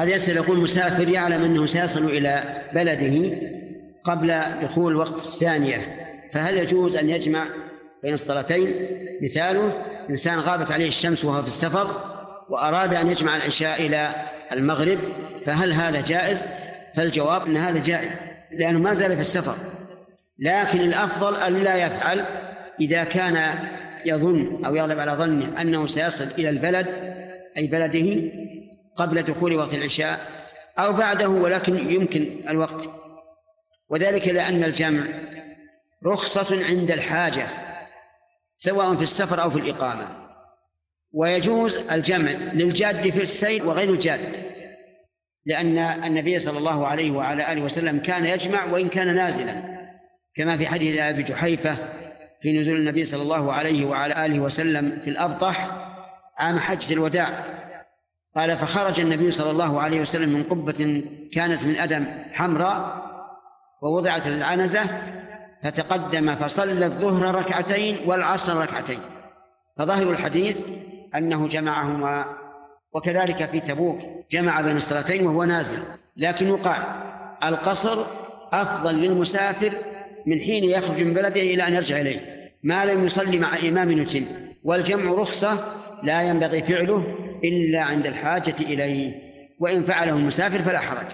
هذا يسأل يقول مسافر يعلم أنه سيصل إلى بلده قبل دخول وقت الثانية فهل يجوز أن يجمع بين الصلاتين مثاله إنسان غابت عليه الشمس وهو في السفر وأراد أن يجمع العشاء إلى المغرب فهل هذا جائز؟ فالجواب أن هذا جائز لأنه ما زال في السفر لكن الأفضل أن لا يفعل إذا كان يظن أو يغلب على ظنه أنه سيصل إلى البلد أي بلده قبل دخول وقت العشاء أو بعده ولكن يمكن الوقت. وذلك لأن الجمع رخصة عند الحاجة سواء في السفر أو في الإقامة. ويجوز الجمع للجاد في السير وغير الجاد لأن النبي صلى الله عليه وعلى آله وسلم كان يجمع وإن كان نازلا كما في حديث أبي جحيفة في نزول النبي صلى الله عليه وعلى آله وسلم في الأبطح عام حجة الوداع. قال فخرج النبي صلى الله عليه وسلم من قبة كانت من أدم حمراء ووضعت العنزة فتقدم فصلى الظهر ركعتين والعصر ركعتين. فظاهر الحديث أنه جمعهما وكذلك في تبوك جمع بين الصلاتين وهو نازل. لكن يقال القصر أفضل للمسافر من حين يخرج من بلده إلى أن يرجع إليه. ما لم يصلي مع إمام يتم والجمع رخصة لا ينبغي فعله إلا عند الحاجة إليه وإن فعله المسافر فلا حرج.